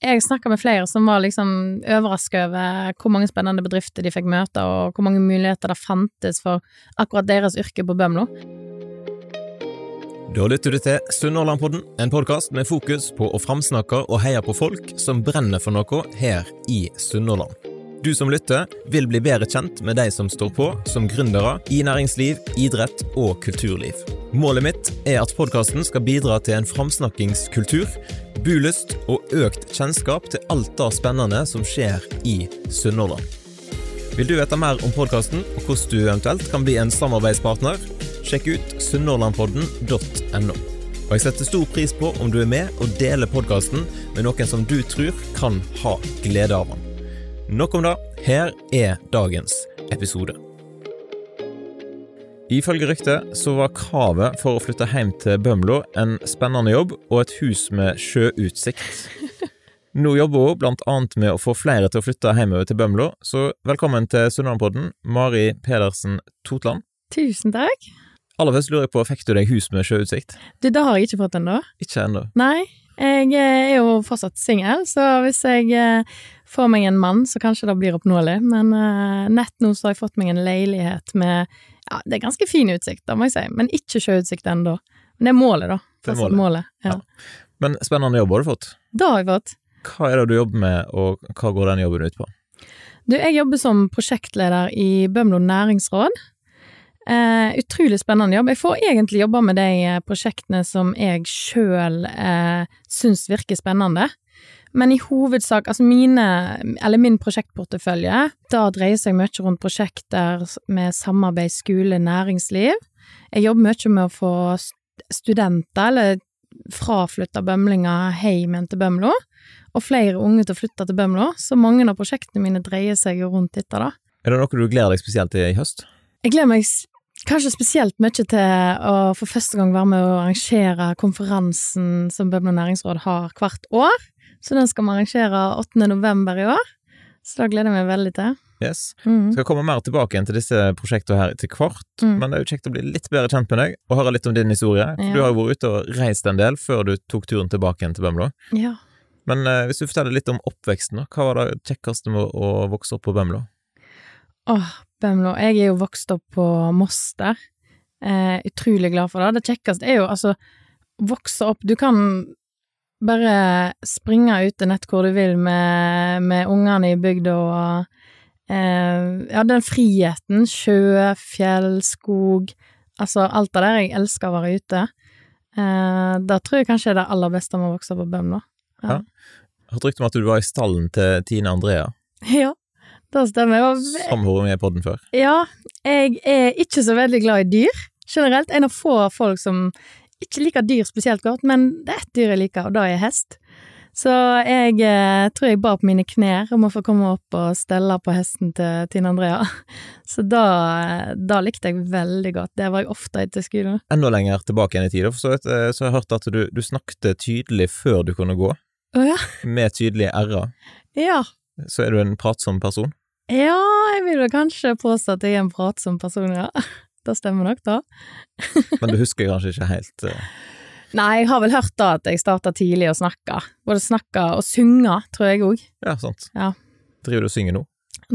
jeg snakka med flere som var liksom overraska over hvor mange spennende bedrifter de fikk møte, og hvor mange muligheter det fantes for akkurat deres yrke på Bømlo. Da lytter du til Sunnhordlandpodden, en podkast med fokus på å framsnakke og heie på folk som brenner for noe her i Sunnhordland. Du som lytter, vil bli bedre kjent med de som står på som gründere i næringsliv, idrett og kulturliv. Målet mitt er at podkasten skal bidra til en framsnakkingskultur, bulyst og økt kjennskap til alt det spennende som skjer i Sunnhordland. Vil du vite mer om podkasten og hvordan du eventuelt kan bli en samarbeidspartner? Sjekk ut sunnhordlandpodden.no. Og jeg setter stor pris på om du er med og deler podkasten med noen som du tror kan ha glede av den. Nok om det, her er dagens episode. Ifølge ryktet så var kravet for å flytte hjem til Bømlo en spennende jobb og et hus med sjøutsikt. Nå jobber hun blant annet med å få flere til å flytte hjemover til Bømlo, så velkommen til Sunnmørpodden, Mari Pedersen Totland. Tusen takk. Aller først lurer jeg på, fikk du deg hus med sjøutsikt? Du, det har jeg ikke fått ennå. Ikke ennå. Nei, jeg er jo fortsatt singel, så hvis jeg eh, får meg en mann, så kanskje det blir oppnåelig. Men uh, nett nå så har jeg fått meg en leilighet med Ja, det er ganske fin utsikt, da må jeg si, men ikke sjøutsikt ennå. Men det er målet, da. Det er målet. målet. Ja. Ja. Men spennende jobb har du fått. Det har jeg fått. Hva er det du jobber med, og hva går den jobben ut på? Du, jeg jobber som prosjektleder i Bømlo næringsråd. Eh, utrolig spennende jobb. Jeg får egentlig jobbe med de eh, prosjektene som jeg sjøl eh, syns virker spennende. Men i hovedsak, altså mine, eller min prosjektportefølje, da dreier seg mye rundt prosjekter med samarbeid skole-næringsliv. Jeg jobber mye med å få studenter, eller fraflytta bømlinger, hjem igjen til Bømlo, og flere unge til å flytte til Bømlo, så mange av prosjektene mine dreier seg jo rundt dette, da. Er det noe du gleder deg spesielt til i høst? Jeg gleder meg kanskje spesielt mye til å for første gang være med å arrangere konferansen som Bømlo næringsråd har hvert år. Så den skal vi arrangere 8. november i år. Så da gleder jeg meg veldig til. Yes. Mm. Skal komme mer tilbake igjen til disse prosjektene her etter hvert, Mm. men det er jo kjekt å bli litt bedre kjent med deg, og høre litt om din historie. For Ja. Du har jo vært ute og reist en del før du tok turen tilbake igjen til Bømlo. Ja. Men eh, hvis du forteller litt om oppveksten, da. Hva var det kjekkeste med å vokse opp på Bømlo? Åh, Bømlo. Jeg er jo vokst opp på Moster. Eh, utrolig glad for det. Det kjekkeste er jo altså vokse opp Du kan bare springe ute nett hvor du vil med, med ungene i bygda og eh, Ja, den friheten. Sjø, fjell, skog. Altså alt det der. Jeg elsker å være ute. Eh, da tror jeg kanskje er det aller beste med å vokse opp på Bømlo. Jeg har hørt rykte om at du var i stallen til Tine Andrea, Ja, det stemmer. Jeg var som vært med i podden før. Ja, jeg er ikke så veldig glad i dyr, generelt. En av få folk som ikke liker dyr spesielt godt, men det er ett dyr jeg liker, og det er hest. Så jeg eh, tror jeg ba på mine knær om å få komme opp og stelle på hesten til Tine Andrea. Så da, da likte jeg veldig godt. Det var jeg ofte etter skolen. Enda lenger tilbake igjen i tid, så, eh, så har jeg hørt at du, du snakket tydelig før du kunne gå, Å ja. med tydelige r-er. ja. Så er du en pratsom person. Ja, jeg vil vel kanskje påstå at jeg er en pratsom person, ja. Det stemmer nok, da. Men du husker kanskje ikke helt uh... Nei, jeg har vel hørt da at jeg starta tidlig å snakke. Både snakke og synge, tror jeg òg. Ja, sant. Ja. Driver du og synger nå?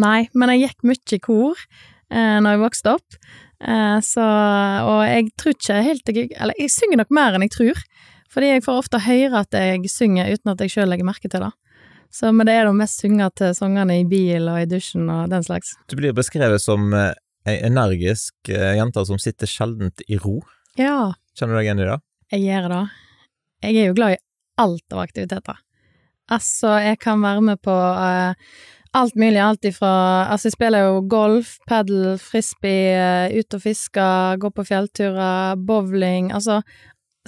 Nei, men jeg gikk mye i kor eh, når jeg vokste opp, eh, så Og jeg tror ikke helt jeg Eller jeg synger nok mer enn jeg tror, fordi jeg får ofte høre at jeg synger uten at jeg sjøl legger merke til det. Så, men det er da mest sungete sangene i bil og i dusjen og den slags. Du blir beskrevet som eh, ei energisk eh, jente som sitter sjeldent i ro. Ja, Kjenner du deg igjen i det? jeg gjør det. Jeg er jo glad i alt av aktiviteter. Altså, jeg kan være med på uh, alt mulig, alt ifra Altså, jeg spiller jo golf, padel, frisbee, uh, ut og fiske, gå på fjellturer, bowling, altså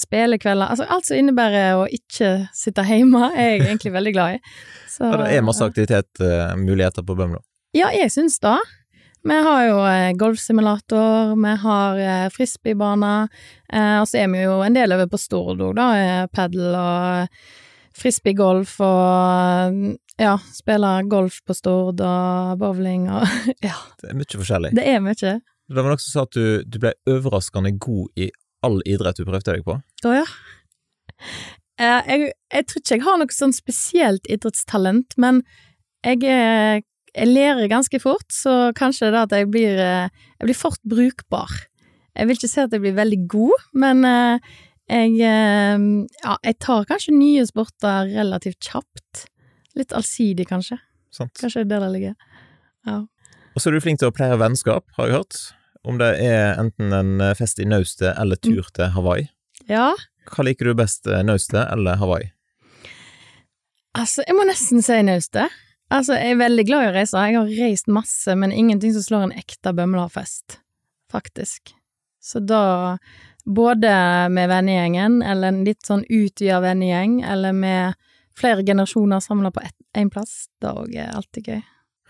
spillekvelder Altså, alt som innebærer å ikke sitte hjemme, er jeg egentlig veldig glad i. Så, Ja, det er masse aktivitetsmuligheter på Bømlo. Ja, jeg syns det. Vi har jo eh, golfsimulator, vi har eh, frisbeebane, eh, og så er vi jo en del over på Stord òg, da, eh, padel og frisbeegolf og ja, spiller golf på Stord og bowling og ja, Det er mye forskjellig. det er mye. Det var noen som sa at du, du ble overraskende god i all idrett du prøvde deg på. Å ja. Eh, jeg, jeg tror ikke jeg har noe sånn spesielt idrettstalent, men jeg, jeg lærer ganske fort, så kanskje det er at jeg blir, eh, jeg blir fort brukbar. Jeg vil ikke si at jeg blir veldig god, men eh, jeg Ja, jeg tar kanskje nye sporter relativt kjapt. Litt allsidig, kanskje. Sant? Kanskje det er der det ligger. Ja. Og så er du flink til å pleie vennskap, har jeg hørt. Om det er enten en eh, fest i naustet eller tur til Hawaii. ja. Hva liker du best, eh, naustet eller Hawaii? Altså, jeg må nesten si naustet. Altså, jeg er veldig glad i å reise. Jeg har reist masse, men ingenting som slår en ekte Bømlarfest, faktisk. Så da, både med vennegjengen, eller en litt sånn utvida vennegjeng, eller med flere generasjoner samla på én plass, det òg er alltid gøy.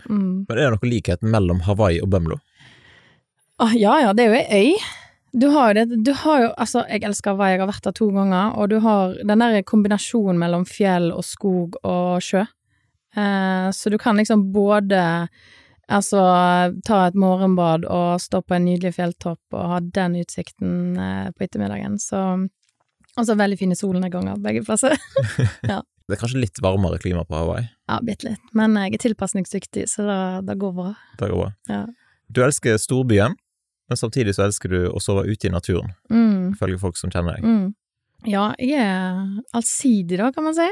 Mm. Men er det noen likhet mellom Hawaii og Bømlo? Åh, ja ja, det er jo ei øy. Du har det Du har jo Altså, jeg elsker Hawaii, jeg har vært der to ganger, og du har den der kombinasjonen mellom fjell og skog og sjø. Eh, så du kan liksom både Altså ta et morgenbad og stå på en nydelig fjelltopp og ha den utsikten eh, på ettermiddagen, så Og så veldig fine solnedganger begge plasser. Det er kanskje litt varmere klima på Hawaii. ja, bitte litt. Men jeg er tilpasningsdyktig, så det går bra. Det går bra. Ja. Du elsker storbyen, men samtidig så elsker du å sove ute i naturen, Mm. ifølge folk som kjenner deg. Mm. Ja, jeg er allsidig, da, kan man si.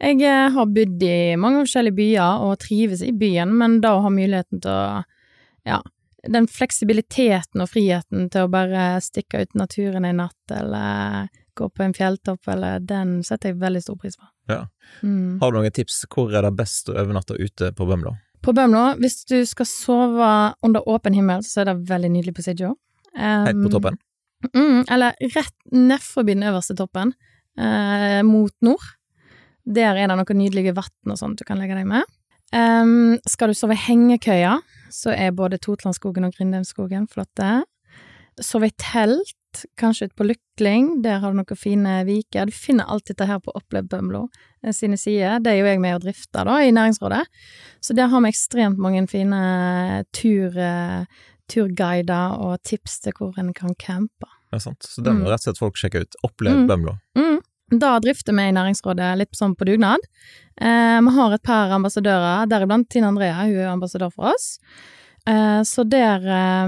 Jeg eh, har bodd i mange forskjellige byer og trives i byen, men da å ha muligheten til å Ja, den fleksibiliteten og friheten til å bare stikke ut naturen i natt, eller gå på en fjelltopp, eller den setter jeg veldig stor pris på. Ja. Mm. Har du noen tips? Hvor er det best å overnatte ute på Bømlo? På Bømlo, hvis du skal sove under åpen himmel, så er det veldig nydelig på Siggio. Helt på toppen? Mm, eller rett nedforbi den øverste toppen, uh, mot nord. Der er det noen nydelige vann og sånt du kan legge deg med. Um, skal du sove i hengekøya, så er både Totlandskogen og Grindheimskogen flotte. Sove i telt, kanskje ute på Lykling, der har du noen fine viker. Du finner alt dette her på Opplev Bømlo eh, sine sider. Det er jo jeg med og drifter da, i Næringsrådet. Så der har vi ekstremt mange fine tur, eh, turguider og tips til hvor en kan campe. Ja, sant. Så den må Mm. rett og slett folk sjekke ut. Opplev Mm. Bømlo. Mm. Da drifter vi i Næringsrådet litt sånn på dugnad. Eh, vi har et par ambassadører, deriblant Tine Andrea, hun er ambassadør for oss. Eh, så der eh,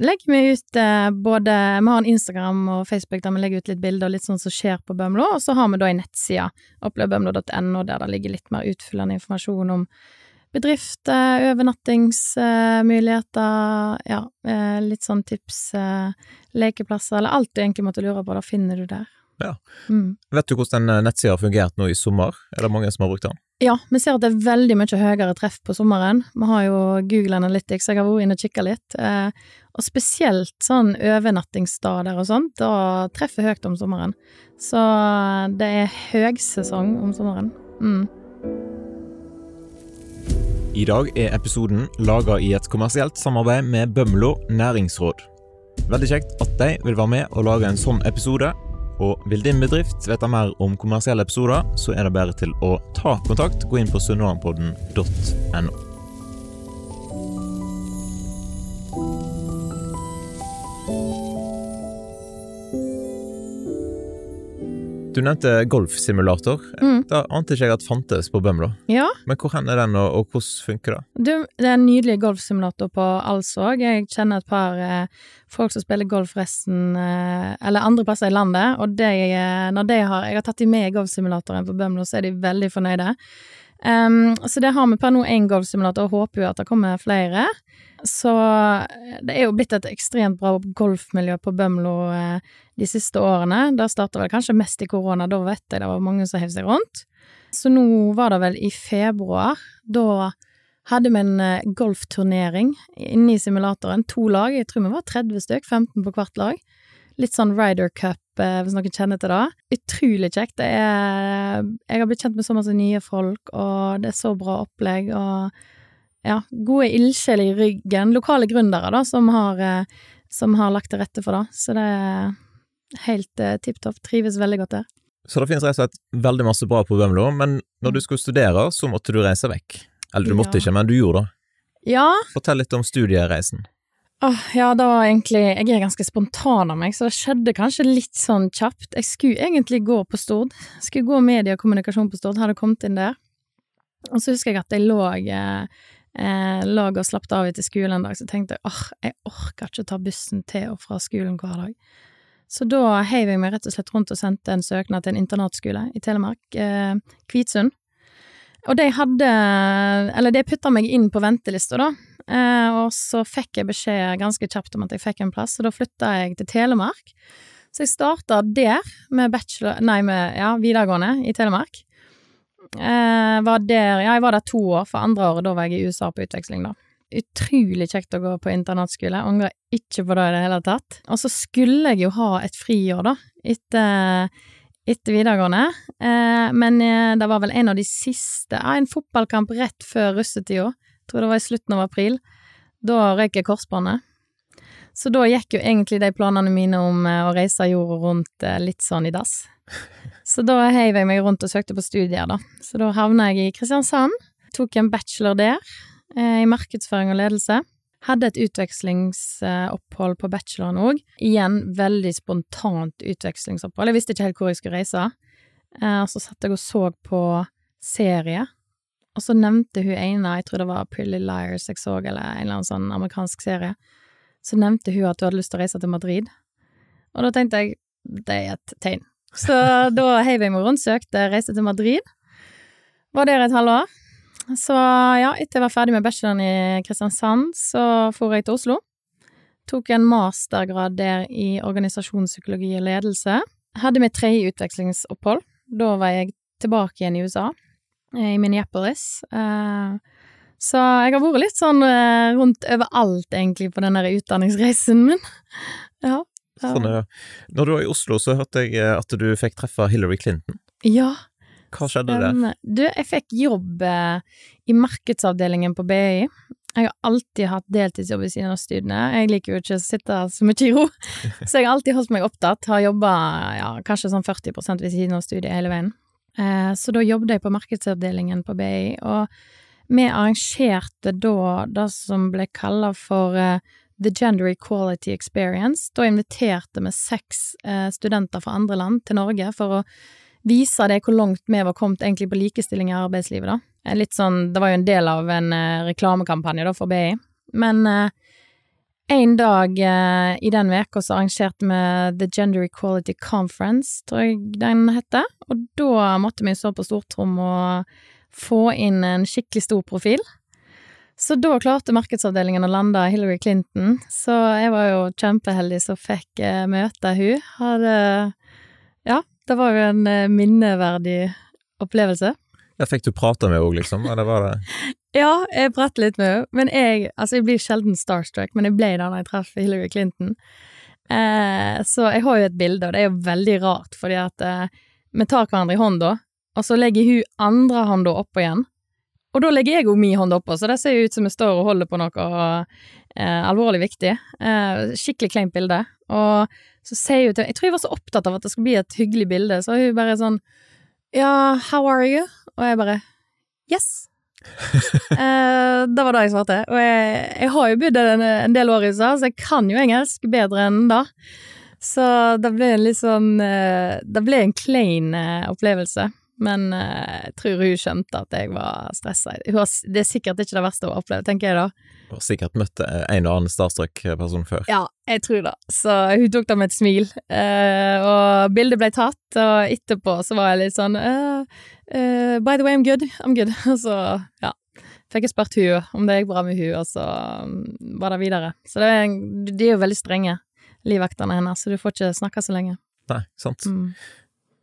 legger vi ut eh, både Vi har en Instagram og Facebook der vi legger ut litt bilder og litt sånn som skjer på Bømlo, og så har vi da en nettside, opplevbømlo.no, der det ligger litt mer utfyllende informasjon om bedrifter, overnattingsmuligheter, ja, eh, litt sånn tips, eh, lekeplasser, eller alt du egentlig måtte lure på, da finner du der. Ja. Mm. Vet du hvordan den nettsida har fungert nå i sommer? Er det mange som har brukt den? Ja, vi ser at det er veldig mye høyere treff på sommeren. Vi har jo Google Analytics, jeg har vært inne og kikka litt. Eh, og spesielt sånn overnattingssteder og sånt, da treffer høyt om sommeren. Så det er høgsesong om sommeren. Mm. I dag er episoden laga i et kommersielt samarbeid med Bømlo næringsråd. Veldig kjekt at de vil være med og lage en sånn episode. Og vil din bedrift vite mer om kommersielle episoder, så er det bare til å ta kontakt. Gå inn på sunnhordlandpodden.no. Du nevnte golfsimulator. Mm. Da ante ikke jeg at fantes på Bømlo. Ja, Men hvor hen er den, og, og hvordan funker det? du, det er en nydelig golfsimulator på Alsvåg. Jeg kjenner et par eh, folk som spiller golf resten, eh, eller andre plasser i landet, og de, eh, når de har, jeg har tatt de med i golfsimulatoren på Bømlo, så er de veldig fornøyde. Em, så det har vi per nå én golfsimulator, og håper jo at det kommer flere. Så eh, det er jo blitt et ekstremt bra golfmiljø på Bømlo eh, de siste årene. Det starta vel kanskje mest i korona, da vet jeg det var mange som heiv seg rundt. Så nå var det vel i februar, da hadde vi en eh, golfturnering inne i simulatoren. To lag, jeg tror vi var 30 stykk, 15 på hvert lag. Litt sånn Ryder Cup, eh, hvis noen kjenner til det. Utrolig kjekt. Det er Jeg har blitt kjent med så masse nye folk, og det er så bra opplegg, og ja, gode ildsjeler i ryggen. Lokale gründere, da, som har, eh, som har lagt til rette for det. Så det er helt eh, tipp topp. Trives veldig godt der. Så det finnes rett og slett veldig masse bra på Bømlo, men når du skulle studere, så måtte du reise vekk. Eller du måtte Ja. ikke, men du gjorde det. Ja, Fortell litt om studiereisen. Åh, ja, det var egentlig Jeg er ganske spontan av meg, så det skjedde kanskje litt sånn kjapt. Jeg skulle egentlig gå på Stord. Jeg skulle gå media og kommunikasjon på Stord, hadde kommet inn der. Og så husker jeg at jeg lå, eh, eh, lå og slappet av etter skolen en dag, så tenkte jeg åh, jeg orker ikke ta bussen til og fra skolen hver dag. Så da heiv jeg meg rett og slett rundt og sendte en søknad til en internatskole i Telemark, eh, Kvitsund. Og de hadde Eller de putta meg inn på ventelista, da. Eh, og så fikk jeg beskjed ganske kjapt om at jeg fikk en plass, og da flytta jeg til Telemark. Så jeg starta der med bachelor Nei, med ja, videregående i Telemark. Eh, var der Ja, jeg var der to år, for andre året da var jeg i USA på utveksling, da. Utrolig kjekt å gå på internatskole, angrer ikke på det i det hele tatt. Og så skulle jeg jo ha et friår, da, etter, etter videregående, eh, men eh, det var vel en av de siste Ja, en fotballkamp rett før russetida, tror det var i slutten av april. Da røyk jeg korsbåndet. Så da gikk jo egentlig de planene mine om eh, å reise jorda rundt eh, litt sånn i dass. Så da heiv jeg meg rundt og søkte på studier, da. Så da havna jeg i Kristiansand. Tok en bachelor der, eh, i markedsføring og ledelse. Hadde et utvekslingsopphold på bacheloren òg. Igjen veldig spontant utvekslingsopphold. Jeg visste ikke helt hvor jeg skulle reise. Eh, og så satt jeg og så på serie, og så nevnte hun ene, jeg tror det var Prilly Liars jeg så, eller en eller annen sånn amerikansk serie, så nevnte hun at hun hadde lyst til å reise til Madrid. Og da tenkte jeg, det er et tegn. Så da heiv jeg meg rundt, søkte, reiste til Madrid. Var der et halvår. Så ja, etter jeg var ferdig med bacheloren i Kristiansand, så for jeg til Oslo. Tok en mastergrad der i organisasjonspsykologi og ledelse. Hadde mitt tredje utvekslingsopphold. Da var jeg tilbake igjen i USA, i Minneapolis. Eh, så jeg har vært litt sånn eh, rundt overalt, egentlig, på den der utdanningsreisen min. Ja. Sånn ja. Når du var i Oslo, så hørte jeg eh, at du fikk treffe Hillary Clinton. Ja, Hva skjedde der? Du, jeg fikk jobb eh, i markedsavdelingen på BI. Jeg har alltid hatt deltidsjobb ved siden av studiene. Jeg liker jo ikke å sitte så mye i ro, så jeg har alltid holdt meg opptatt. Har jobba ja, kanskje sånn 40 ved siden av studiet hele veien. Eh, så da jobbet jeg på markedsavdelingen på BI, og vi arrangerte da det som ble kalla for eh, The Gender Equality Experience. Da inviterte vi seks eh, studenter fra andre land til Norge for å vise det hvor langt vi var kommet egentlig på likestilling i arbeidslivet, da. Litt sånn, det var jo en del av en reklamekampanje da for BI. Men en dag eh, i den veka så arrangerte vi The Gender Equality Conference, tror jeg den heter. Og da måtte vi stå på stortrom og få inn en skikkelig stor profil. Så da klarte markedsavdelingen å lande Hillary Clinton, så jeg var jo kjempeheldig som fikk eh, møte hun. Hadde Ja, det var jo en eh, minneverdig opplevelse. Ja, fikk du prate med henne liksom? Eller var det Ja, jeg pratet litt med henne, men jeg Altså, jeg blir sjelden starstruck, men jeg ble det da jeg traff Hillary Clinton. Eh, så jeg har jo et bilde, og det er jo veldig rart, fordi at eh, vi tar hverandre i hånda, og så legger hun andre hånda oppå igjen. Og da legger jeg òg min hånd oppå, så det ser jo ut som vi står og holder på noe eh, alvorlig viktig. Eh, skikkelig kleint bilde. Og så sier hun til Jeg tror jeg var så opptatt av at det skulle bli et hyggelig bilde, så hun bare sånn Ja, how are you? Og jeg bare Yes. eh, det var det jeg svarte. Og jeg, jeg har jo bodd en, en del år i USA, så jeg kan jo engelsk bedre enn da. Så det ble en litt sånn eh, Det ble en klein eh, opplevelse. Men eh, jeg tror hun skjønte at jeg var stressa. Hun Det er sikkert ikke det verste hun har opplevd, tenker jeg da. Du har sikkert møtt eh, en og annen starstruck-person før. Ja, jeg tror det. Så hun tok det med et smil. Uh, og bildet ble tatt, og etterpå så var jeg litt sånn uh, By the way, I'm good. I'm good. Og så, ja. Fikk jeg spurt hun om det gikk bra med hun, og så mm, var det videre. Så det er, de er jo veldig strenge, livvaktene hennes, så du får ikke snakke så lenge. Nei, sant. Mm.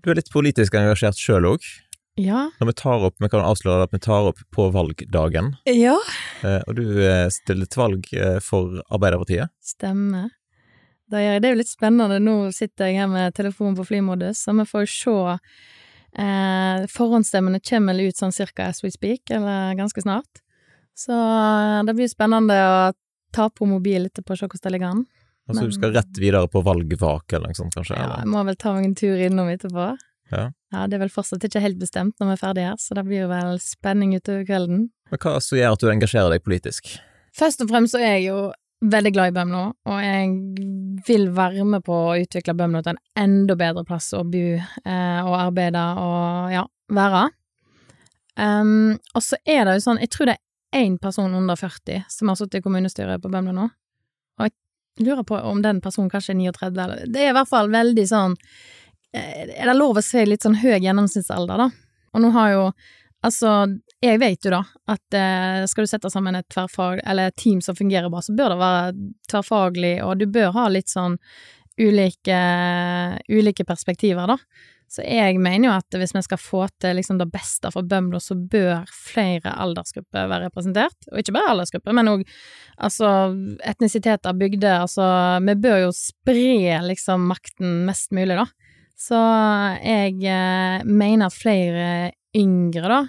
Du er litt politisk engasjert sjøl òg. Ja. Når vi tar opp, vi kan avsløre at vi tar opp på valgdagen, Ja. eh, og du eh, stiller til valg eh, for Arbeiderpartiet. Stemmer. Det er, det jo litt spennende. Nå sitter jeg her med telefonen på flymodus, så vi får se eh, Forhåndsstemmene kommer vel ut sånn cirka as we speak, eller ganske snart. Så det blir spennende å ta på mobilen etterpå og se hvordan det ligger an. Altså Men- du skal rett videre på valgvak eller noe sånt, kanskje? Ja, eller? jeg må vel ta meg en tur innom etterpå. Ja. Ja, det er vel fortsatt ikke helt bestemt når vi er ferdige her, så det blir vel spenning utover kvelden. Men hva som gjør at du engasjerer deg politisk? Først og fremst så er jeg jo veldig glad i Bømlo, og jeg vil være med på å utvikle Bømlo til en enda bedre plass å bo eh, og arbeide og ja, være. Um, og så er det jo sånn, jeg tror det er én person under 40 som har sittet i kommunestyret på Bømlo nå, og jeg lurer på om den personen kanskje er 39, eller Det er i hvert fall veldig sånn eh, Er det lov å si litt sånn høy gjennomsnittsalder, da? Og nå har jo Altså, jeg vet jo da at eh, skal du sette sammen et tverrfag, eller et team som fungerer bra, så bør det være tverrfaglig, og du bør ha litt sånn ulike, ulike perspektiver, da. Så jeg mener jo at hvis vi skal få til liksom det beste for Bømlo, så bør flere aldersgrupper være representert. Og ikke bare aldersgrupper, men òg altså etnisiteter, bygder, altså Vi bør jo spre liksom makten mest mulig, da. Så jeg eh, mener at flere yngre, da,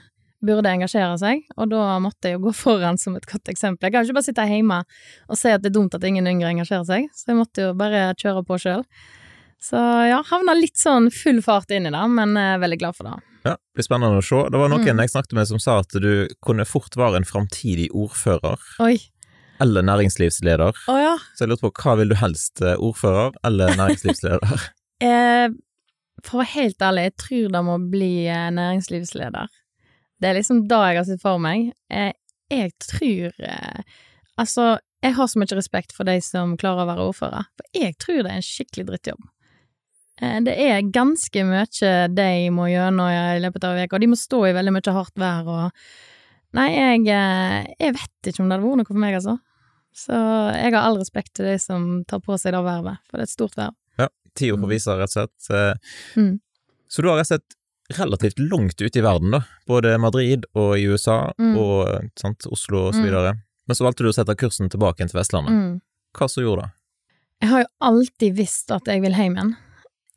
burde engasjere seg, og da måtte jeg jo gå foran som et godt eksempel. Jeg kan jo ikke bare sitte hjemme og si at det er dumt at ingen yngre engasjerer seg, så jeg måtte jo bare kjøre på sjøl. Så ja, havna litt sånn full fart inn i det, men er veldig glad for det. Ja, det blir spennende å se. Det var noen mm. jeg snakket med som sa at du kunne fort være en framtidig ordfører. Oi. Eller næringslivsleder. Oh, ja. Så jeg lurte på, hva vil du helst, eh, ordfører eller næringslivsleder? eh, for å være helt ærlig, jeg tror det må bli eh, næringslivsleder. Det er liksom det jeg har sett for meg. Eh, jeg tror eh, Altså, jeg har så mye respekt for de som klarer å være ordfører, for jeg tror det er en skikkelig drittjobb. Det er ganske mye de må gjennom i løpet av uka, og de må stå i veldig mye hardt vær og Nei, jeg, jeg vet ikke om det hadde vært noe for meg, altså. Så jeg har all respekt til de som tar på seg det vervet, for det er et stort verv tida får vise, rett og slett. Mm. Så du har rett og slett relativt langt ute i verden, da. Både Madrid og i USA mm. og sant, Oslo og så mm. videre. Men så valgte du å sette kursen tilbake til Vestlandet. Mm. Hva så gjorde det? Jeg har jo alltid visst at jeg vil hjem igjen.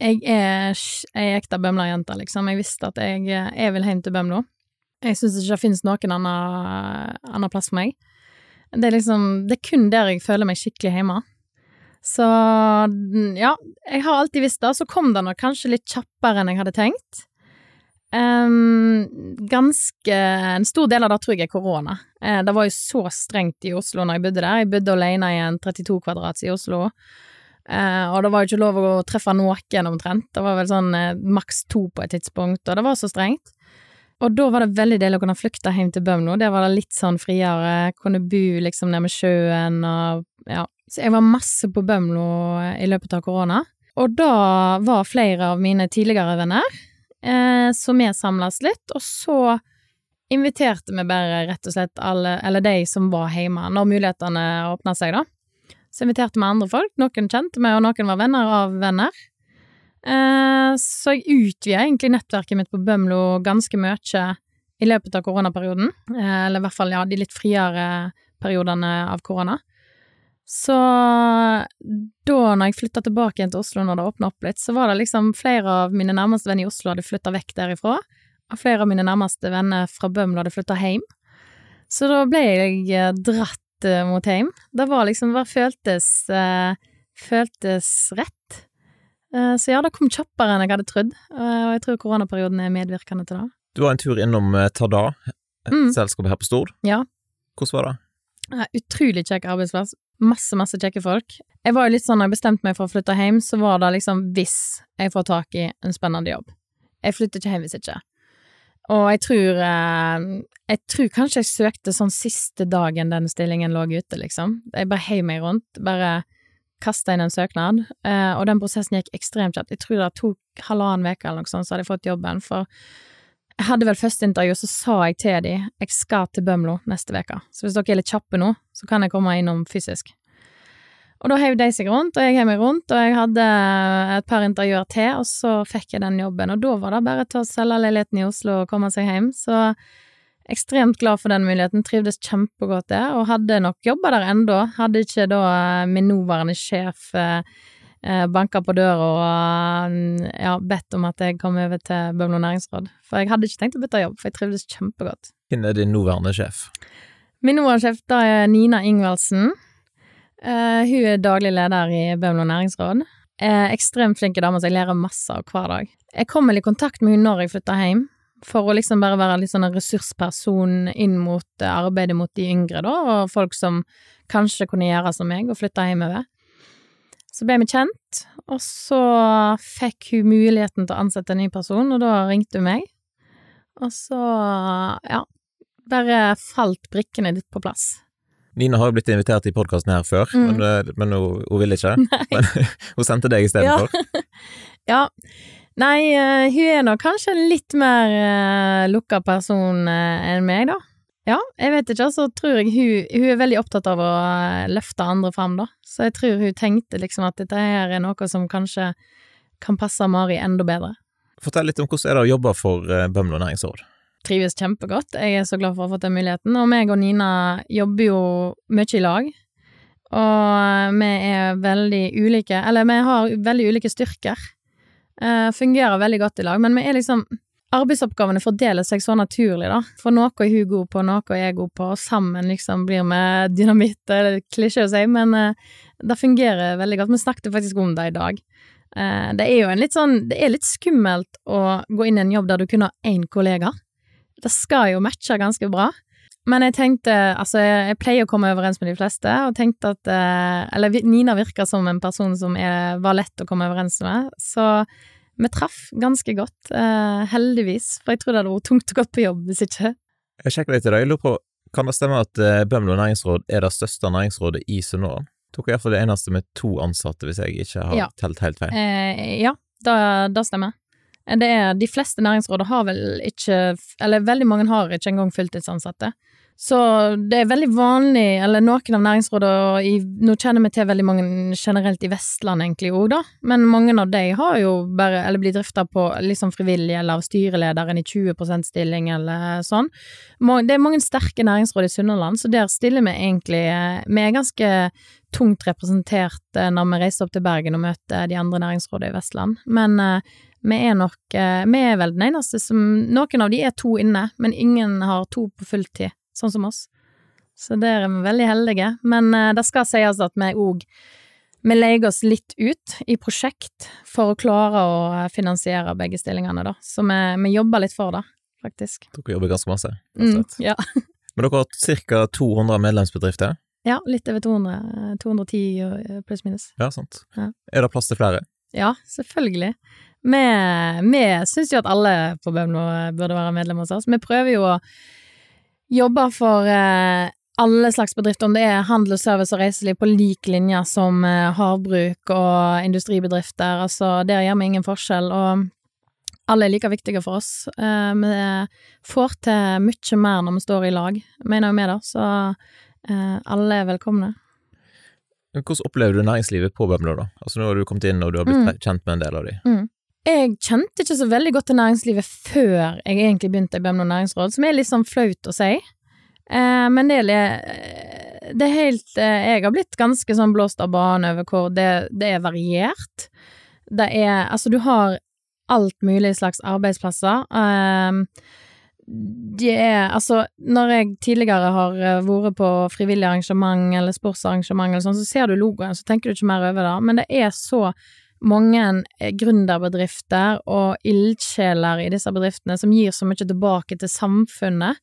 Jeg er ei ekte Bømla-jente, liksom. Jeg visste at jeg, jeg vil hjem til Bømlo. Jeg syns ikke det finnes noen annen, annen plass for meg. Det er liksom Det er kun der jeg føler meg skikkelig hjemme. Så ja, jeg har alltid visst det. Så kom det nok kanskje litt kjappere enn jeg hadde tenkt. Um, ganske En stor del av det tror jeg er korona. Uh, det var jo så strengt i Oslo når jeg bodde der. Jeg bodde alene i en 32 kvadrats i Oslo. Uh, og det var jo ikke lov å treffe noen omtrent. Det var vel sånn uh, maks to på et tidspunkt, og det var så strengt. Og da var det veldig deilig å kunne flykte hjem til Bømlo. Der var det litt sånn friere. Kunne bo liksom med sjøen og ja, så jeg var masse på Bømlo i løpet av korona. Og da var flere av mine tidligere venner, eh, så vi samles litt, og så inviterte vi bare rett og slett alle, eller de som var hjemme, når mulighetene åpna seg, da. Så inviterte vi andre folk, noen kjente meg, og noen var venner av venner. Eh, så jeg utvida egentlig nettverket mitt på Bømlo ganske mye i løpet av koronaperioden, eh, eller i hvert fall, ja, de litt friere periodene av korona. Så da når jeg flytta tilbake igjen til Oslo når det åpna opp litt, så var det liksom flere av mine nærmeste venner i Oslo hadde flytta vekk derifra, og flere av mine nærmeste venner fra Bømlo hadde flytta hjem. Så da ble jeg eh, dratt uh, mot heim. Det var liksom bare føltes uh, føltes rett. Uh, så ja, det kom kjappere enn jeg hadde trodd, og jeg tror koronaperioden er medvirkende til det. Du var en tur innom Tada, et mm. selskap her på Stord. Ja. Hvordan var det? Utrolig kjekk arbeidsplass. Masse, masse kjekke folk. Jeg var jo litt sånn, når jeg bestemte meg for å flytte hjem, så var det liksom hvis jeg får tak i en spennende jobb. Jeg flytter ikke hjem hvis ikke. Og jeg tror eh, Jeg tror kanskje jeg søkte sånn siste dagen den stillingen lå ute, liksom. Jeg bare heiv meg rundt. Bare kasta inn en søknad. Eh, og den prosessen gikk ekstremt kjapt. Jeg tror det tok halvannen uke eller noe sånt, så hadde jeg fått jobben. For jeg hadde vel første intervju, så sa jeg til de jeg skal til Bømlo neste uke, så hvis dere er litt kjappe nå, så kan jeg komme innom fysisk. Og da heiv de seg rundt, og jeg heiv meg rundt, og jeg hadde et par intervjuer til, og så fikk jeg den jobben, og da var det bare til å selge leiligheten i Oslo og komme seg hjem, så ekstremt glad for den muligheten, trivdes kjempegodt der, og hadde nok jobba der ennå, hadde ikke da min nåværende sjef eh, Eh, banka på døra og mm, ja, bedt om at jeg kom over til Bømlo næringsråd. For jeg hadde ikke tenkt å bytte jobb, for jeg trivdes kjempegodt. Hvem er din nåværende sjef? Min nåværende sjef da er Nina Ingvaldsen. Uh, hun er daglig leder i Bømlo næringsråd. Uh, ekstremt flinke dame, så jeg lærer masse av hver dag. Jeg kom vel i kontakt med hun når jeg flytta hjem, For å liksom bare være litt sånn en ressursperson inn mot eh, arbeidet mot de yngre, da, og folk som kanskje kunne gjøre som meg, og flytte hjemover. Så ble vi kjent, og så fikk hun muligheten til å ansette en ny person, og da ringte hun meg. Og så, ja, bare falt brikkene litt på plass. Nina har jo blitt invitert i podkasten her før, Mm. men, eh, men hun, hun ville ikke. Men hun sendte deg istedenfor. Ja. Nei, eh, hun er nok kanskje en litt mer uh, lukka person eh, enn meg, da. Ja, jeg vet ikke, så tror jeg hun, hun er veldig opptatt av å eh, løfte andre fram, da. Så jeg tror hun tenkte liksom at dette her er noe som kanskje kan passe Mari enda bedre. Fortell litt om hvordan er det å jobbe for eh, Bømlo næringsråd. Trives kjempegodt. Jeg er så glad for å ha fått den muligheten. Og meg og Nina jobber jo mye i lag. Og vi er veldig ulike, eller vi har veldig ulike styrker. Uh, fungerer veldig godt i lag, men vi er liksom Arbeidsoppgavene fordeler seg så naturlig, da. For noe er hun god på, noe er jeg god på, og sammen liksom blir vi dynamitt. Det er klisjé å si, men uh, det fungerer veldig godt. Vi snakket faktisk om det i dag. Uh, det er jo en litt sånn Det er litt skummelt å gå inn i en jobb der du kun har én kollega. Det skal jo matche ganske bra. Men jeg tenkte, altså jeg, jeg pleier å komme overens med de fleste, og tenkte at eh, Eller Nina virker som en person som er, var lett å komme overens med, så vi traff ganske godt, eh, heldigvis, for jeg tror det hadde vært tungt å gå på jobb hvis ikke. Jeg sjekker litt i dag. Jeg lurer på, kan det stemme at eh, Bømlo næringsråd er det største næringsrådet i Sunnhordland? Tok iallfall det eneste med to ansatte, hvis jeg ikke har Ja. telt helt feil. Eh, ja, det stemmer. Det er, de fleste næringsråder har vel ikke, eller veldig mange har ikke engang fulltidsansatte. Så det er veldig vanlig, eller noen av næringsrådene i, Nå kjenner vi til veldig mange generelt i Vestland egentlig òg, da, men mange av de har jo bare, eller blir drifta på liksom frivillig eller av styrelederen i 20% stilling eller sånn. Det er mange sterke næringsråd i Sunnhordland, så der stiller vi egentlig eh, Vi er ganske tungt representert eh, når vi reiser opp til Bergen og møter de andre næringsrådene i Vestland, men eh, vi er nok eh, Vi er vel den eneste som Noen av de er to inne, men ingen har to på fulltid, sånn som oss. Så der er vi veldig heldige, men eh, det skal sies at vi òg vi leier oss litt ut i prosjekt for å klare å eh, finansiere begge stillingene, da. Så vi, vi jobber litt for det, faktisk. Dere jobber ganske masse. rett og Mm, ja. Men dere har ca. 200 medlemsbedrifter? ja, litt over 200. eh, 210 pluss minus. Ja, sant. Ja. Er det plass til flere? Ja, selvfølgelig. Vi, vi syns jo at alle på Bømlo burde være medlem hos oss. Vi prøver jo å jobbe for eh, alle slags bedrifter, om det er handel og service og reiseliv på lik linje som eh, havbruk og industribedrifter. Altså, der gjør vi ingen forskjell, og alle er like viktige for oss. Eh, vi får til mye mer når vi står i lag, mener jo vi da, så alle er velkomne. Hvordan opplever du næringslivet på Bømlo, da? Altså Nå har du kommet inn og du har blitt kjent med en del av de. Jeg kjente ikke så veldig godt til næringslivet før jeg egentlig begynte i Bømlo næringsråd, som er litt sånn flaut å si. Eh, men det er, det er helt eh, Jeg har blitt ganske sånn blåst av banen over hvor det, det er variert. Det er Altså, du har alt mulig slags arbeidsplasser. Eh, det er Altså, når jeg tidligere har eh, vært på frivillig arrangement eller sportsarrangement eller sånn, så ser du logoen, så tenker du ikke mer over det. Men det er så mange eh, gründerbedrifter og ildsjeler i disse bedriftene som gir så mye tilbake til samfunnet.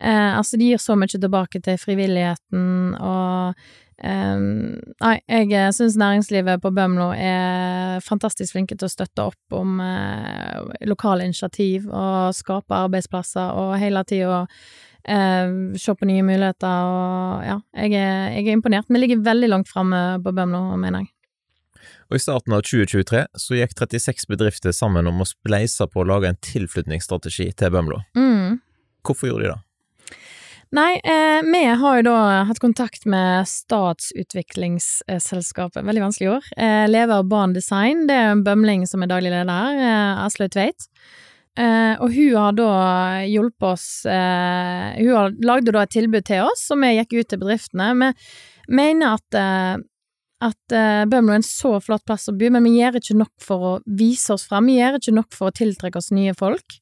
Eh, altså, de gir så mye tilbake til frivilligheten og eh, Nei, jeg syns næringslivet på Bømlo er fantastisk flinke til å støtte opp om eh, lokale initiativ og skape arbeidsplasser og hele tida eh, se på nye muligheter og ja, jeg er, jeg er imponert. Vi ligger veldig langt framme på Bømlo, mener jeg. Og I starten av 2023 så gikk 36 bedrifter sammen om å spleise på å lage en tilflytningsstrategi til Bømlo. Mm. Hvorfor gjorde de det? Nei, eh, vi har jo da hatt kontakt med Statsutviklingsselskapet, veldig vanskelig ord. Eh, Lever barn Design, det er en bømling som er daglig leder eh, Aslaug Tveit. Eh, og hun har da hjulpet oss eh, Hun har, lagde da et tilbud til oss, og vi gikk ut til bedriftene. Vi mener at eh, at eh, Bømlo er en så flott plass å bo, men vi gjør ikke nok for å vise oss fram. Vi gjør ikke nok for å tiltrekke oss nye folk.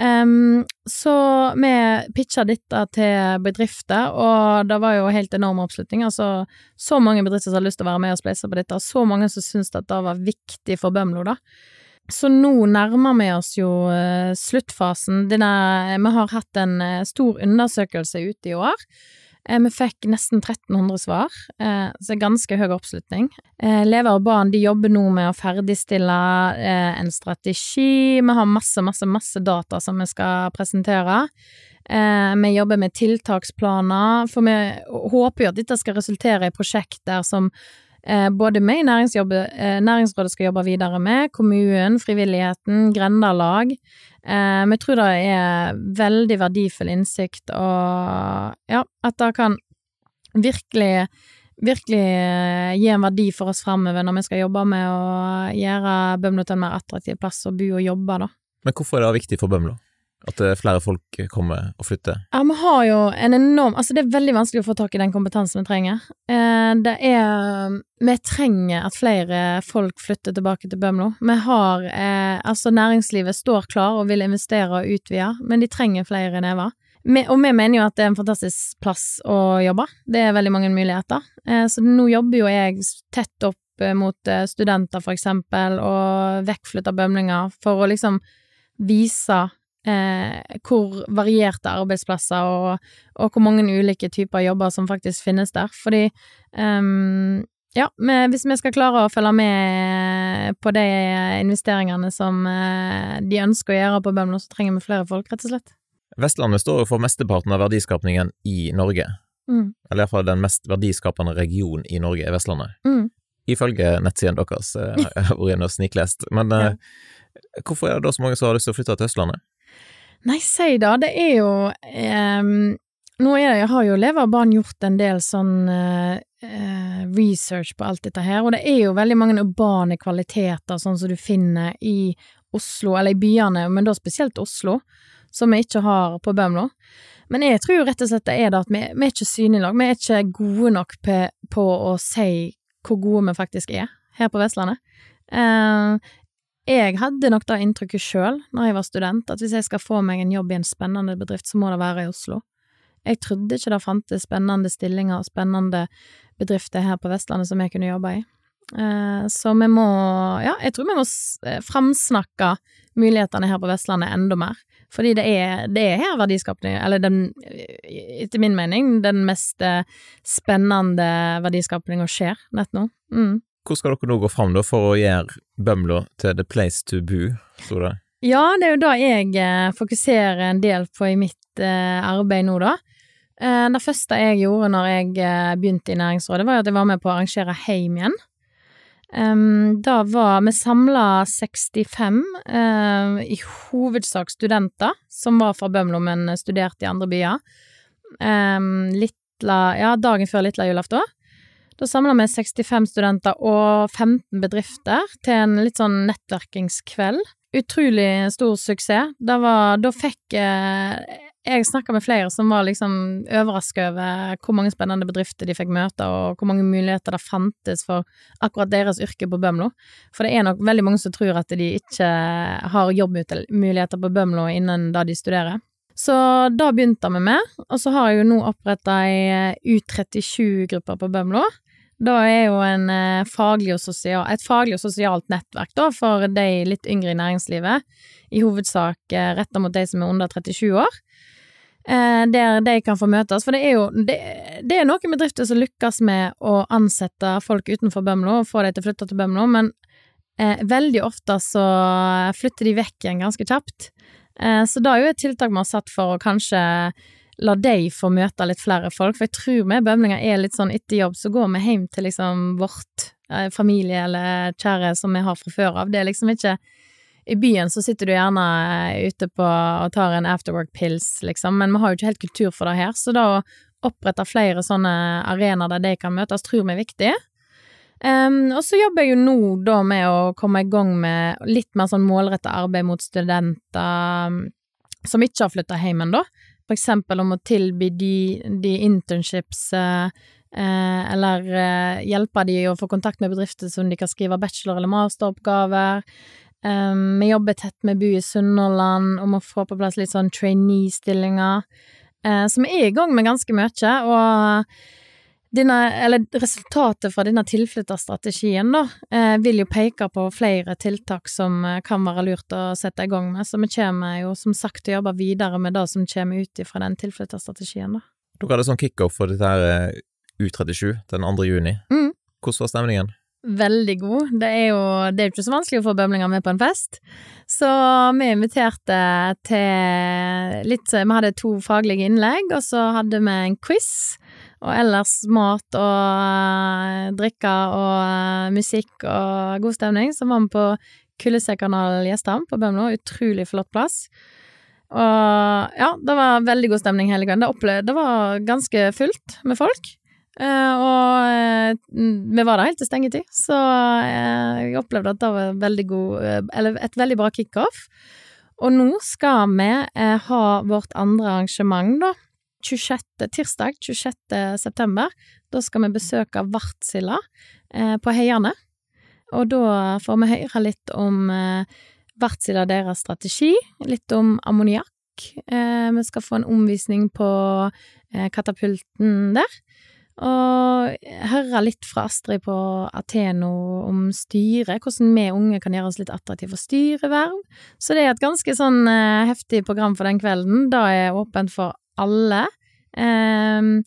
Um, så vi pitcha dette til bedrifter, og det var jo helt enorm oppslutning. Altså, så mange bedrifter som har lyst til å være med og spleise på dette, og så mange som syntes at det var viktig for Bømlo, da. så nå nærmer vi oss jo uh, sluttfasen. Denne, vi har hatt en uh, stor undersøkelse ute i år. Uh, vi fikk nesten 1300 svar, så ganske høy oppslutning. Lever og barn de jobber nå med å ferdigstille en strategi. Vi har masse, masse, masse data som vi skal presentere. Vi jobber med tiltaksplaner, for vi håper jo at dette skal resultere i prosjekter som Eh, både vi i eh, Næringsrådet skal jobbe videre med, kommunen, frivilligheten, grendalag. Eh, vi tror det er veldig verdifull innsikt, og ja, at det kan virkelig virkelig eh, gi en verdi for oss framover når vi skal jobbe med å gjøre Bømlo til en mer attraktiv plass å bo og jobbe, da. Men hvorfor er det viktig for Bømlo? At eh, flere folk kommer og flytter? Ja, vi har jo en enorm Altså, det er veldig vanskelig å få tak i den kompetansen vi trenger. Eh, det er Vi trenger at flere folk flytter tilbake til Bømlo. Vi har eh, Altså, næringslivet står klar og vil investere og utvide, men de trenger flere never. og vi mener jo at det er en fantastisk plass å jobbe. Det er veldig mange muligheter. så nå jobber jo jeg tett opp mot studenter, for eksempel, og vekkflytta bømlinger, for å liksom vise eh, hvor varierte arbeidsplasser og, og, hvor mange ulike typer jobber som faktisk finnes der. Fordi um, ja, hvis vi skal klare å følge med på de investeringene som eh, de ønsker å gjøre på Bømlo, så trenger vi flere folk, rett og slett. Vestlandet står jo for mesteparten av verdiskapningen i Norge. Mm. Eller iallfall den mest verdiskapende regionen i Norge er Vestlandet. Mm. Ifølge nettsiden deres, eh, jeg har vært inne og sniklest. Men ja. eh, hvorfor er det da så mange som har lyst til å flytte til Østlandet? Nei, si da, det er jo um, Nå er det, jeg har jo Leve av barn gjort en del sånn uh, research på alt dette her, og det er jo veldig mange urbane kvaliteter sånn som du finner i Oslo, eller i byene, men da spesielt Oslo, som vi ikke har på Bømlo. Men jeg tror jo rett og slett det er det at vi, vi er ikke synlige nok, vi er ikke gode nok på, på, å si hvor gode vi faktisk er her på Vestlandet. Uh, jeg hadde nok det inntrykket sjøl når jeg var student, at hvis jeg skal få meg en jobb i en spennende bedrift, så må det være i Oslo. Jeg trodde ikke det fantes spennende stillinger og spennende bedrifter her på Vestlandet som jeg kunne jobbe i. Eh, så vi må, ja, jeg tror vi må eh, framsnakke mulighetene her på Vestlandet enda mer. Fordi det er, det er her verdiskapning, eller den, etter min mening, den mest eh, spennende verdiskapninga skjer nett nå. Mm. Hvordan skal dere nå gå fram da for å gjøre Bømlo til the place to bo, sto det? Ja, det er jo det jeg eh, fokuserer en del på i mitt eh, arbeid nå, da. Eh, det første jeg gjorde når jeg begynte i Næringsrådet, var at jeg var med på å arrangere Heim igjen. Da var vi samla 65, uh, i hovedsak studenter, som var fra Bømlo, men studerte i andre byer. Littla, ja, dagen før Litla julaften. Da samla vi 65 studenter og 15 bedrifter til en litt sånn nettverkingskveld. Utrolig stor suksess. Var, da fikk eh, Jeg snakka med flere som var liksom overraska over hvor mange spennende bedrifter de fikk møte, og hvor mange muligheter det fantes for akkurat deres yrke på Bømlo. For det er nok veldig mange som tror at de ikke har jobbmuligheter på Bømlo innen da de studerer. Så da begynte vi med, og så har jeg jo nå oppretta ei U37-gruppe på Bømlo. Da er jo eh, faglig sosial, et faglig og sosialt nettverk da, for de litt yngre i næringslivet, i hovedsak eh, retta mot de som er under 37 år, eh, der de kan få møtes. For det er jo det, det er noen bedrifter som lykkes med å ansette folk utenfor Bømlo og få dem til å flytte til Bømlo, men eh, veldig ofte så flytter de vekk igjen ganske kjapt. Eh, så da er jo et tiltak vi har satt for å kanskje la deg få møte litt flere folk, for jeg tror vi bømlinger er litt sånn etter jobb, så går vi hjem til liksom vårt eh, familie eller kjære som vi har fra før av. Det er liksom ikke I byen så sitter du gjerne eh, ute på og tar en afterwork-pils, liksom, men vi har jo ikke helt kultur for det her, så da å opprette flere sånne arenaer der de kan møtes, tror vi er viktig. Um, og så jobber jeg jo nå da med å komme i gang med litt mer sånn målretta arbeid mot studenter um, som ikke har flytta hjem ennå for eksempel om å tilby de, de internships, eh, eh, eller eh, hjelpe de å få kontakt med bedrifter som de kan skrive bachelor- eller masteroppgaver. Um, vi jobber tett med Bu i Sunnhordland om å få på plass litt sånn trainee-stillinger. Eh, så vi er i gang med ganske mye, og eller resultatet fra denne tilflytterstrategien, da, eh, vil jo peke på flere tiltak som eh, kan være lurt å sette i gang med, så vi kommer jo som sagt til å jobbe videre med det som kommer ut fra den tilflytterstrategien, da. Dere hadde sånn kickoff for dette her eh, U37 den 2. juni. Mm. Hvordan var stemningen? Veldig god. Det er jo det er ikke så vanskelig å få bømlinger med på en fest. Så vi inviterte til litt Vi hadde to faglige innlegg, og så hadde vi en quiz. Og ellers mat og uh, drikke og uh, musikk og god stemning. Så var vi på Kullesekanal Gjestam på Bømlo. Utrolig flott plass. Og ja, det var veldig god stemning hele gangen. Det, det var ganske fullt med folk. Uh, og uh, vi var der helt til stengetid, så uh, jeg opplevde at det var veldig god Eller et veldig bra kickoff. Og nå skal vi ha vårt andre arrangement, da. 26, tirsdag 26. september. Da skal vi besøke Vartsila på Heiane. Og da får vi høre litt om Vartsila deres strategi, litt om ammoniakk. vi skal få en omvisning på katapulten der. Og høre litt fra Astrid på Ateno om styret, hvordan vi unge kan gjøre oss litt attraktive for styreverv. Så det er et ganske sånn uh, heftig program for den kvelden. Da er åpent for alle. Um,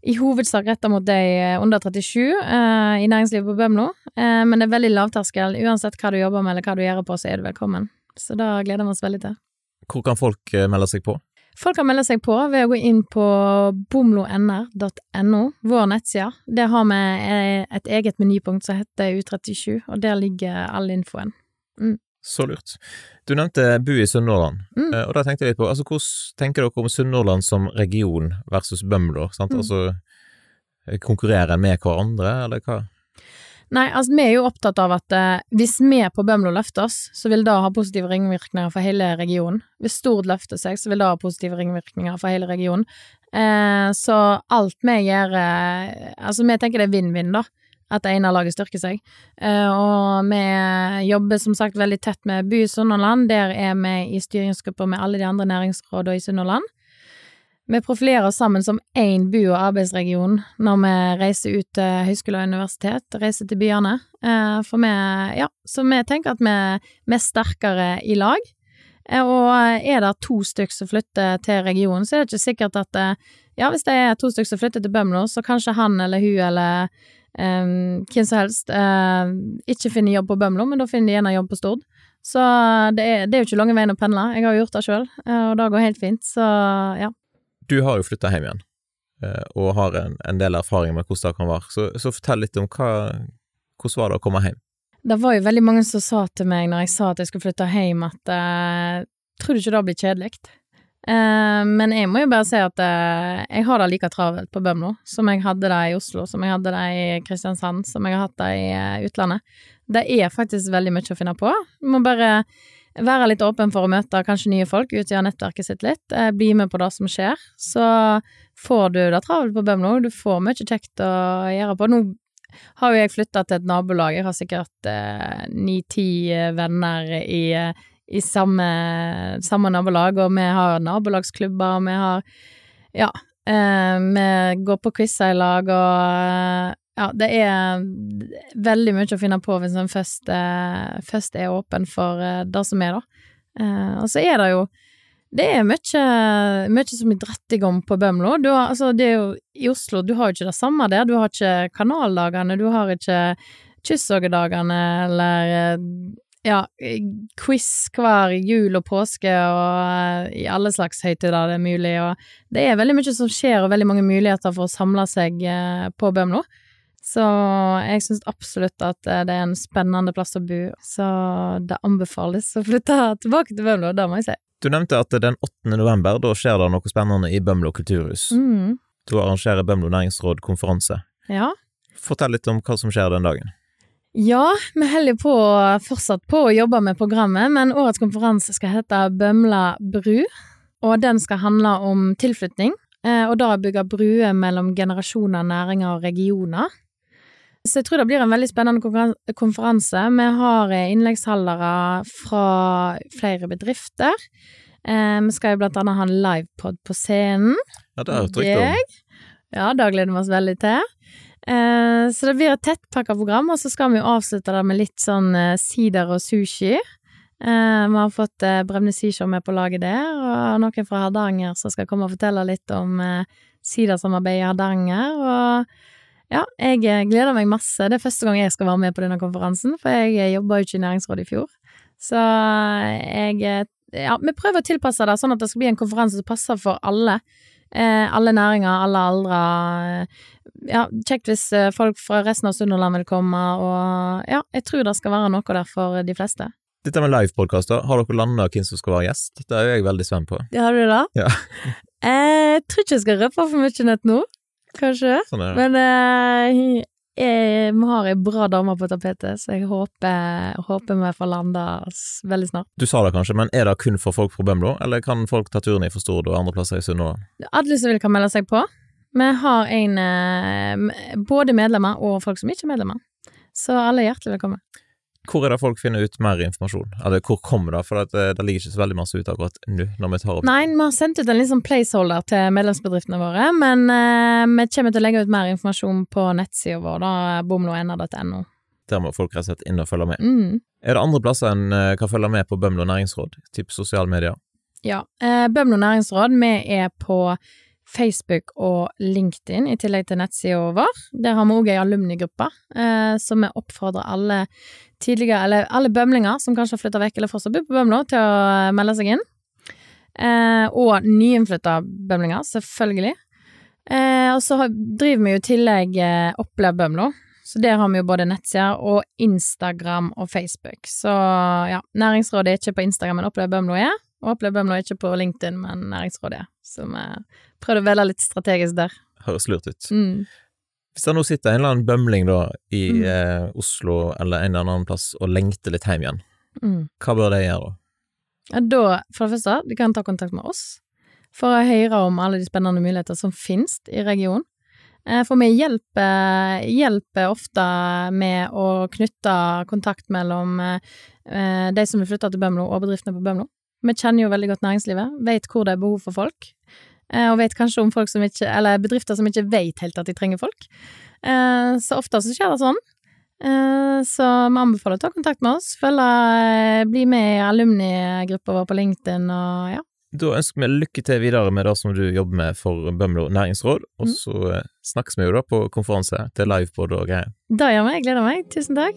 I hovedsak retta mot de under 37 uh, eh, i næringslivet på Bømlo, uh, men det er veldig lavterskel. Uansett hva du jobber med eller hva du gjør på, så er du velkommen. Så da gleder vi oss veldig til. Hvor kan folk melde seg på? Folk kan melde seg på ved å gå inn på bomlonr.no, vår nettside. Der har vi eh, et eget menypunkt som heter U37, og der ligger all infoen. Mm. Så lurt. Du nevnte Bu i Sunnhordland, mm. Eh, og da tenkte jeg litt på altså, hvordan tenker dere om Sunnhordland som region versus Bømlo? Sant? Mm. Altså, konkurrerer en med hverandre, eller hva? Nei, altså vi er jo opptatt av at eh, hvis vi på Bømlo løfter oss, så vil det ha positive ringvirkninger for hele regionen. Hvis Stord løfter seg, så vil det ha positive ringvirkninger for hele regionen. Eh, så alt vi gjør eh, Altså, vi tenker det er vinn-vinn, da. At det ene laget styrker seg. Eh, og vi jobber som sagt veldig tett med By Sunnhordland. Der er vi i styringsgrupper med alle de andre næringsrådene i Sunnhordland. Vi profilerer oss sammen som én bu- og arbeidsregion når vi reiser ut til høyskole og universitet, reiser til byene. Eh, for vi, ja, så vi tenker at vi, vi er sterkere i lag. Eh, og er det to stykker som flytter til regionen, så er det ikke sikkert at Ja, hvis det er to stykker som flytter til Bømlo, så kanskje han eller hun eller hvem som helst uh, ikke finner jobb på Bømlo, men da finner de gjerne jobb på Stord. Så det er, det er jo ikke lange veien å pendle. Jeg har gjort det sjøl, og det går helt fint. Så ja. Du har jo flytta hjem igjen, eh, og har en, en, del erfaring med hvordan det kan være, så, så fortell litt om hva, hvordan var det å komme hjem? Det var jo veldig mange som sa til meg når jeg sa at jeg skulle flytte hjem, at tror du ikke det blir kjedelig? Uh, men jeg må jo bare si at uh, jeg har det like travelt på Bømlo som jeg hadde det i Oslo, som jeg hadde det i Kristiansand, som jeg har hatt det i uh, utlandet. Det er faktisk veldig mye å finne på. Du må bare være litt åpen for å møte kanskje nye folk, utgjøre nettverket sitt litt, eh, bli med på det som skjer. Så får du det travelt på Bømlo, du får mye kjekt å gjøre på. Nå har jo jeg flytta til et nabolag, jeg har sikkert ni-ti eh, venner i, eh, i samme, samme, nabolag, og vi har nabolagsklubber, og vi har ja, eh, vi går på quizer i lag, og ja, det er veldig mye å finne på hvis en først, eh, først er åpen for eh, det som er, da. Eh, og så er det jo det er mye, mye som er dratt i gang på Bømlo. Har, altså, det er jo, I Oslo du har jo ikke det samme der. Du har ikke kanaldagene, du har ikke kyssoggedagene eller ja, quiz hver jul og påske og i alle slags høytider det er mulig, og det er veldig mye som skjer og veldig mange muligheter for å samle seg på Bømlo. Så jeg syns absolutt at eh, det er en spennende plass å bo, så det anbefales å flytte tilbake til Bømlo, det må jeg si. Du nevnte at den 8. november, da skjer det noe spennende i Bømlo kulturhus. Mm. Da arrangerer Bømlo næringsråd konferanse. Ja. Fortell litt om hva som skjer den dagen. Ja, vi holder på, fortsatt på å jobbe med programmet, men årets konferanse skal hete Bømla bru, og den skal handle om tilflytning, eh, og da bygge bruer mellom generasjoner, næringer og regioner. Så jeg tror det blir en veldig spennende konferanse. Vi har eh, innleggsholdere fra flere bedrifter. Eh, vi skal jo blant annet ha en livepod på scenen. Ja, det jo trygt om. Ja, det gleder vi oss veldig til. Eh, så det blir et tettpakka program, og så skal vi jo avslutte det med litt sånn eh, sider og sushi. Eh, vi har fått eh, Bremne Seashore med på laget der, og noen fra Hardanger som skal komme og fortelle litt om eh, sidersamarbeid i Hardanger, og ja, jeg eh, gleder meg masse. Det er første gang jeg skal være med på denne konferansen, for jeg eh, jobba jo ikke i næringsrådet i fjor. Så jeg Ja, vi prøver å tilpasse det sånn at det skal bli en konferanse som passer for alle. Eh, alle næringer, alle aldre. Ja, kjekt hvis eh, folk fra resten av Sunnhordland vil komme, og ja, jeg tror det skal være noe der for de fleste. Dette med livepodkaster, har dere landa hvem som skal være gjest? Det er jeg veldig spent på. Har du det? Ja. Eh, jeg tror ikke jeg skal røpe for mye nett nå, kanskje. Sånn det. Men eh, jeg, vi har ei bra dame på tapetet, så jeg håper, håper vi får landa veldig snart. Du sa det kanskje, men er det kun for folk fra Bømlo, eller kan folk ta turen i for Stord og andre plasser i Sunnhordland? Alle som vil kan melde seg på. Vi har en eh, både medlemmer og folk som ikke er medlemmer. Så alle er hjertelig velkommen. Hvor er det folk finner ut mer informasjon? Eller hvor kommer det? For at eh, det ligger ikke så veldig masse ut akkurat nå, når vi tar opp. Nei, vi har sendt ut en sånn placeholder til medlemsbedriftene våre, men eh, vi kommer til å legge ut mer informasjon på nettsida vår, da, bomloena.no. Der må folk rett og slett inn og følge med. Mm. Er det andre plasser en eh, kan følge med på Bømlo næringsråd? Typ sosiale medier? Ja. Eh, Bømlo næringsråd, vi er på Facebook og LinkedIn, i tillegg til nettsida vår. Der har vi òg ei alumnigruppe, eh, så vi oppfordrer alle tidligere, eller alle bømlinger som kanskje har flytta vekk eller fortsatt bor på Bømlo, til å eh, melde seg inn. Eh, og nyinnflytta bømlinger, selvfølgelig. Eh, og så driver vi jo i tillegg eh, Opplev Bømlo. Så der har vi jo både nettsider og Instagram og Facebook. Så ja, Næringsrådet er ikke på Instagram, men Opplev Bømlo er. Og opplever Bømlo er ikke på LinkedIn, men Næringsrådet. Så vi prøvde å velge litt strategisk der. Høres lurt ut. Mm. Hvis det nå sitter en eller annen bømling da i Mm. eh, Oslo eller en eller annen plass og lengter litt hjem igjen, Mm. hva bør de gjøre da? Ja, da, for det første, de kan ta kontakt med oss for å høre om alle de spennende muligheter som finnes i regionen. Eh, For vi hjelper, hjelper ofte med å knytte kontakt mellom eh, de som vil flytte til Bømlo og bedriftene på Bømlo. Vi kjenner jo veldig godt næringslivet, vet hvor det er behov for folk, eh, og vet kanskje om folk som ikke, eller bedrifter som ikke vet helt at de trenger folk. Eh, Så ofte så skjer det sånn. Eh, Så vi anbefaler å ta kontakt med oss, følge, bli med i alumnigruppa vår på LinkedIn og ja. Da ønsker vi lykke til videre med det som du jobber med for Bømlo næringsråd, og Mm. så mm. snakkes vi jo da på konferanse til livepod og greier. Da gjør vi, jeg gleder meg. Tusen takk.